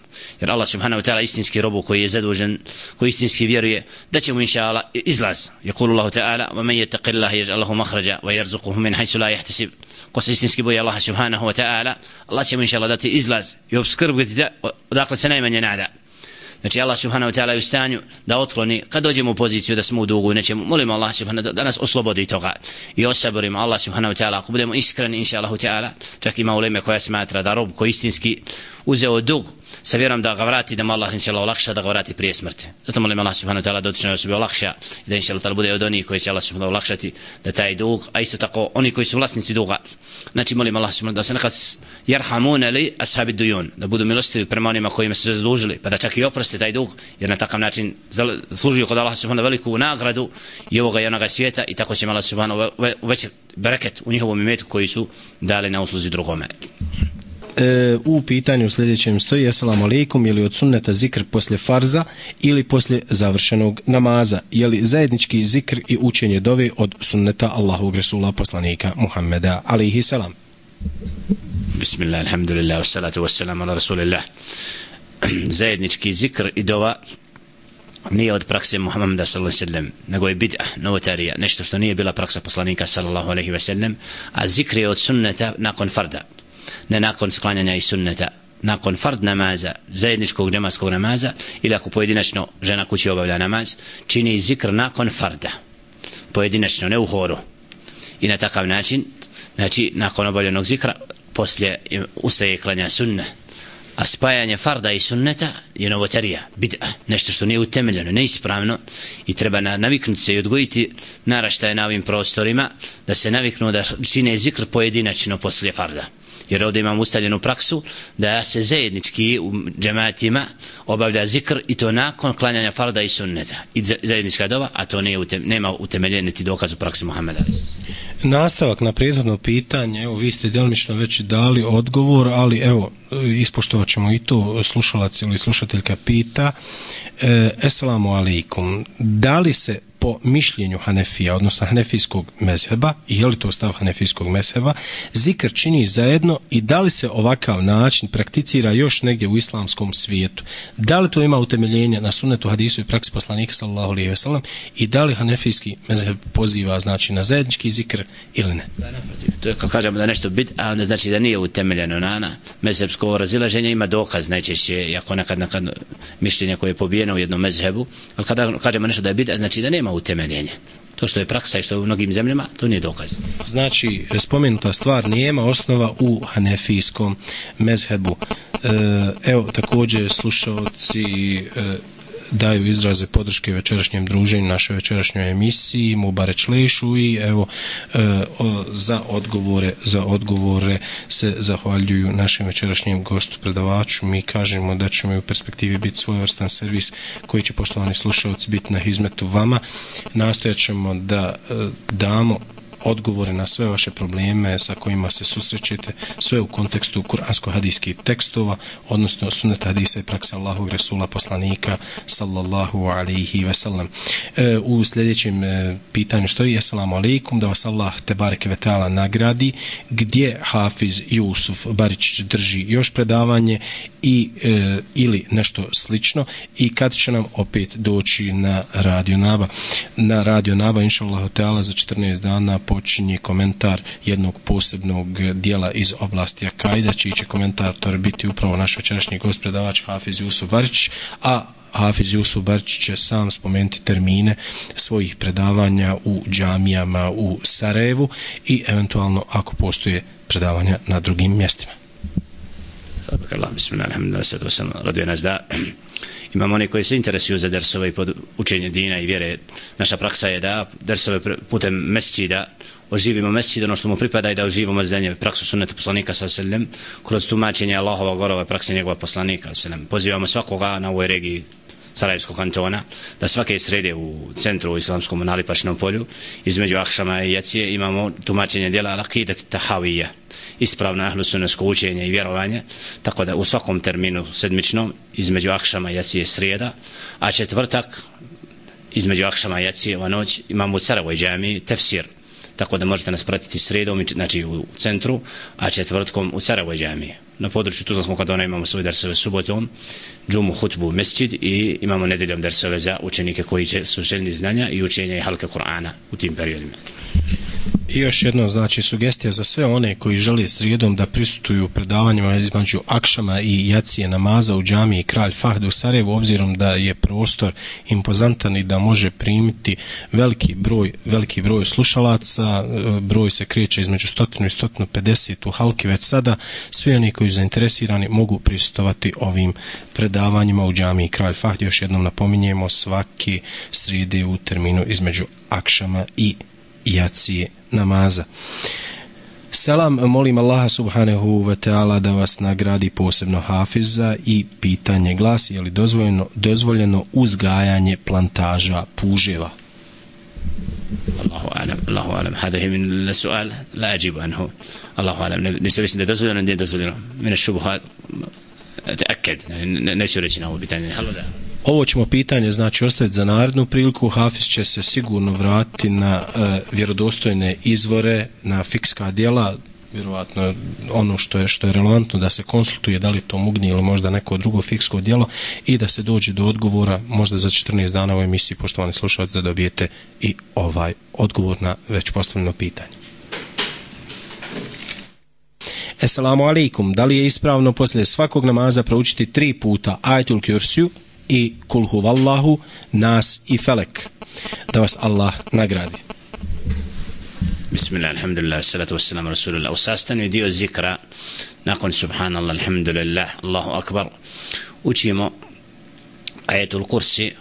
Jer Allah subhanahu wa ta'ala istinski robu koji je zadužen, koji istinski vjeruje, da će mu inša Allah izlaz. Jakulu Allah ta'ala, wa men yattaqi Allah jež Allahu mahrađa, wa jerzuquhu min hajsu la jahtasib. Ko se istinski boje Allah subhanahu wa ta'ala, Allah će mu inša Allah dati izlaz i obskrbiti da, odakle se najmanje nada. Znači Allah subhanahu wa ta'ala je u stanju da otkloni kad dođemo u poziciju da smo u dugu nećemo, molimo Allah subhanahu wa ta'ala da nas oslobodi toga i osaborimo Allah subhanahu wa ta'ala. Ako budemo iskreni inša Allah ta'ala čak ima uleme koja smatra da rob koji istinski uzeo dug sa vjerom da ga vrati da mu Allah inša Allah olakša da ga vrati prije smrti. Zato molim Allah subhanahu wa ta'ala da otičnoj osobi olakša i da inša Allah bude od onih koji će Allah subhanahu wa olakšati da taj dug a isto tako oni koji su vlasnici duga znači molim Allah subhanahu da se nekad jerhamuna li ashabi dujun da budu milostivi prema onima kojima su se zadužili pa da čak i oprosti taj dug jer na takav način služuju kod Allah subhanahu veliku nagradu i ovoga i onoga svijeta i tako će Allah subhanahu veći bereket u njihovom imetu koji su dali na usluzi drugome e, u pitanju sljedećem stoji Assalamu alaikum, je li od sunneta zikr posle farza ili posle završenog namaza? Je li zajednički zikr i učenje dove od sunneta Allahu Resula poslanika Muhammeda alaihi salam? Bismillah, alhamdulillah, wassalatu wassalamu ala rasulillah. zajednički zikr i dova nije od prakse Muhammeda sallallahu alejhi ve sellem nego je bid'a novotarija nešto što nije bila praksa poslanika sallallahu alejhi ve sellem a zikr je od sunneta nakon farda ne nakon sklanjanja i sunneta nakon fard namaza, zajedničkog džemaskog namaza ili ako pojedinačno žena kući obavlja namaz, čini zikr nakon farda. Pojedinačno, ne u horu. I na takav način znači nakon obavljenog zikra poslije ustaje klanja sunna a spajanje farda i sunneta je novotarija, bid'a, nešto što nije utemeljeno, neispravno i treba naviknuti se i odgojiti naraštaje na ovim prostorima da se naviknu da čine zikr pojedinačno poslije farda jer ovdje imam ustaljenu praksu da se zajednički u džematima obavlja zikr i to nakon klanjanja farda i sunneta i zajednička dova, a to nije utem, nema utemeljen niti dokaz u praksi Muhammeda. Nastavak na prethodno pitanje, evo vi ste delmično već dali odgovor, ali evo ispoštovat ćemo i to slušalac ili slušateljka pita. E, Esalamu alaikum, da li se po mišljenju Hanefija, odnosno Hanefijskog mezheba, i je li to stav Hanefijskog mezheba, zikr čini zajedno i da li se ovakav način prakticira još negdje u islamskom svijetu? Da li to ima utemeljenje na sunnetu hadisu i praksi poslanika sallallahu alaihi wasallam i da li Hanefijski mezheb poziva znači na zajednički zikr ili ne? To je kad kažemo da nešto bit, a onda znači da nije utemeljeno na, na mezhebsko razilaženje, ima dokaz najčešće, jako nekad, nekad mišljenje koje je pobijeno u jednom mezhebu, ali kada kažemo nešto da je bit, znači da nema nema utemeljenje. To što je praksa i što je u mnogim zemljama, to nije dokaz. Znači, spomenuta stvar nijema osnova u hanefijskom mezhebu. E, evo, također, slušalci e, daju izraze podrške večerašnjem druženju, našoj večerašnjoj emisiji, mu bareć lešu i evo e, o, za odgovore za odgovore se zahvaljuju našem večerašnjem gostu predavaču. Mi kažemo da ćemo u perspektivi biti svojevrstan servis koji će poštovani slušalci biti na izmetu vama. Nastojat ćemo da e, damo odgovore na sve vaše probleme sa kojima se susrećete, sve u kontekstu kuransko-hadijskih tekstova, odnosno sunet hadisa i praksa Allahog Resula poslanika, sallallahu alaihi ve sellem. E, u sljedećem e, pitanju što je, assalamu alaikum, da vas Allah te bareke vetala nagradi, gdje Hafiz Jusuf Barić drži još predavanje i e, ili nešto slično i kad će nam opet doći na Radio Naba. Na Radio Naba, inshallah hotela za 14 dana počinje komentar jednog posebnog dijela iz oblasti Akajda, čiji će komentator biti upravo naš večerašnji gost predavač Hafiz Jusuf Barić, a Hafiz Jusuf Barčić će sam spomenuti termine svojih predavanja u džamijama u Sarajevu i eventualno ako postoje predavanja na drugim mjestima. Sabak Allah, bismillah, alhamdulillah, sada sam raduje nas da imamo one koji se interesuju za dersove i pod učenje dina i vjere. Naša praksa je da dersove putem mesčida oživimo mesčida ono što mu pripada i da oživimo zdenje praksu sunneta poslanika sa selem kroz tumačenje Allahova gorova prakse njegova poslanika sa selem. Pozivamo svakoga na ovoj regiji Sarajevskog kantona, da svake srede u centru u islamskom nalipačnom polju, između Akšama i Jacije imamo tumačenje dijela Al-Aqidat Tahavija, ispravno ahlusunesko učenje i vjerovanje, tako da u svakom terminu sedmičnom, između Akšama i Jacije srijeda, a četvrtak, između Akšama i Jacije ova noć, imamo u Caravoj džami tefsir, tako da možete nas pratiti sredom, znači u centru, a četvrtkom u Caravoj džami. Na području Tuzlanskog kadona imamo svoje dersove subotom, džumu, hutbu, mesčid i imamo nedeljom dersove za učenike koji će, su željni znanja i učenja i halka Kur'ana u tim periodima. I još jedno, znači, sugestija za sve one koji žele srijedom da prisutuju predavanjima između Akšama i Jacije namaza u džami i Kralj Fahd u Sarajevu, obzirom da je prostor impozantan i da može primiti veliki broj, veliki broj slušalaca, e, broj se kreće između 100 i 150 u Halki već sada, svi oni koji su zainteresirani mogu prisutovati ovim predavanjima u džami i Kralj Fahd. Još jednom napominjemo svaki srijede u terminu između Akšama i Jacije namaza. Selam, molim Allaha subhanahu wa ta'ala da vas nagradi posebno hafiza i pitanje glasi je li dozvoljeno, dozvoljeno uzgajanje plantaža puževa? Allahu alam, Allahu alam, hada je min sual, la ajibu anhu. Allahu alam, nisu mislim da je dozvoljeno, nije dozvoljeno. Mene šubuhat, te aked, neću reći na ovo pitanje. Ovo ćemo pitanje znači ostaviti za narednu priliku. Hafiz će se sigurno vratiti na e, vjerodostojne izvore, na fikska dijela, vjerovatno ono što je što je relevantno da se konsultuje da li to mugni ili možda neko drugo fiksko dijelo i da se dođe do odgovora možda za 14 dana u emisiji poštovani slušalci da dobijete i ovaj odgovor na već postavljeno pitanje. Assalamu alaikum. Da li je ispravno poslije svakog namaza proučiti tri puta ajetul kursiju i kul huvallahu, nas i felek. Da vas Allah nagradi. Bismillah, alhamdulillah, salatu wassalamu rasulullah. U sastanju dio zikra, nakon subhanallah, alhamdulillah, Allahu akbar, učimo ajetul kursi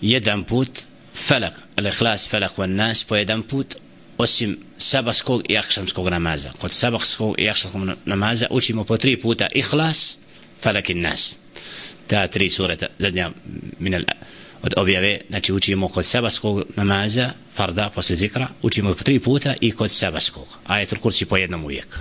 jedan put, felak, al-ikhlas, felak van nas, po jedan put, osim sabaskog i akšamskog namaza. Kod sabaskog i akšamskog namaza učimo po tri puta ikhlas, felak i nas ta tri sureta zadnja minel od objave, znači učimo kod sabaskog namaza, farda, posle zikra, učimo tri puta i kod sabaskog. Ajetul kursi po jednom uvijek.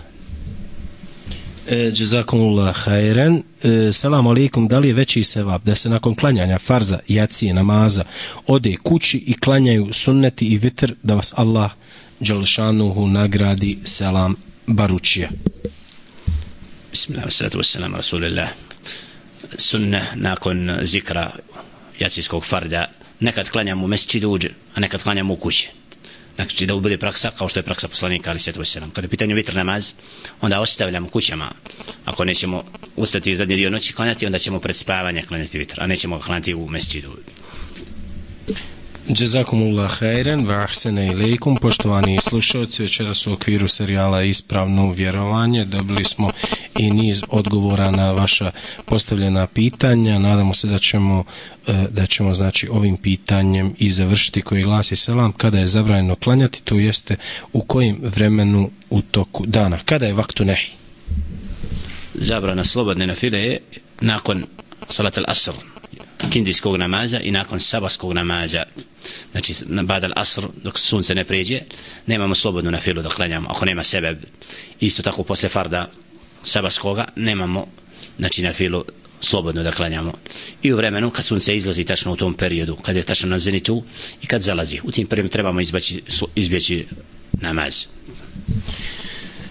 E, Jazakumullah khairan. E, salam alaikum, da li je veći sevap da se nakon klanjanja farza, jacije, namaza ode kući i klanjaju sunneti i vitr da vas Allah Đalšanuhu nagradi selam baručija. Bismillah, salatu wassalam, rasulillah sunne nakon zikra jacijskog farda nekad klanjamo u mesčidu uđe, a nekad klanjamo u kući. Znači da bude praksa kao što je praksa poslanika ali sjetu selam. Kada je pitanje vitr namaz, onda ostavljamo kućama. Ako nećemo ustati zadnji dio noći klanjati, onda ćemo pred spavanje klanjati vitr, a nećemo ga klanjati u mesčidu. Jazakumullah khairan wa ahsana ilaykum poštovani slušalci večeras u okviru serijala Ispravno vjerovanje dobili smo i niz odgovora na vaša postavljena pitanja. Nadamo se da ćemo e, da ćemo znači ovim pitanjem i završiti koji glasi selam kada je zabranjeno klanjati? To jeste u kojim vremenu u toku dana? Kada je vaktu nehi? Zabrana slobodne na file je nakon salat al-asr kindijskog namaza i nakon sabaskog namaza. Znači na badal asr dok sunce ne pređe nemamo slobodnu na filu da klanjamo ako nema sebe. Isto tako posle farda sabaskoga nemamo znači na filu slobodno da klanjamo i u vremenu kad sunce izlazi tačno u tom periodu kad je tačno na zenitu i kad zalazi u tim periodu trebamo izbaći, izbjeći namaz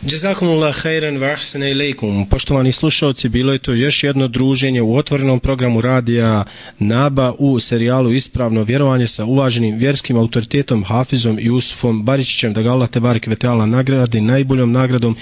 Jazakumullah khairan wa ahsana ilaykum. Poštovani slušalci, bilo je to još jedno druženje u otvorenom programu radija Naba u serijalu Ispravno vjerovanje sa uvaženim vjerskim autoritetom Hafizom Jusufom Baričićem da ga Allah te barek nagradi najboljom nagradom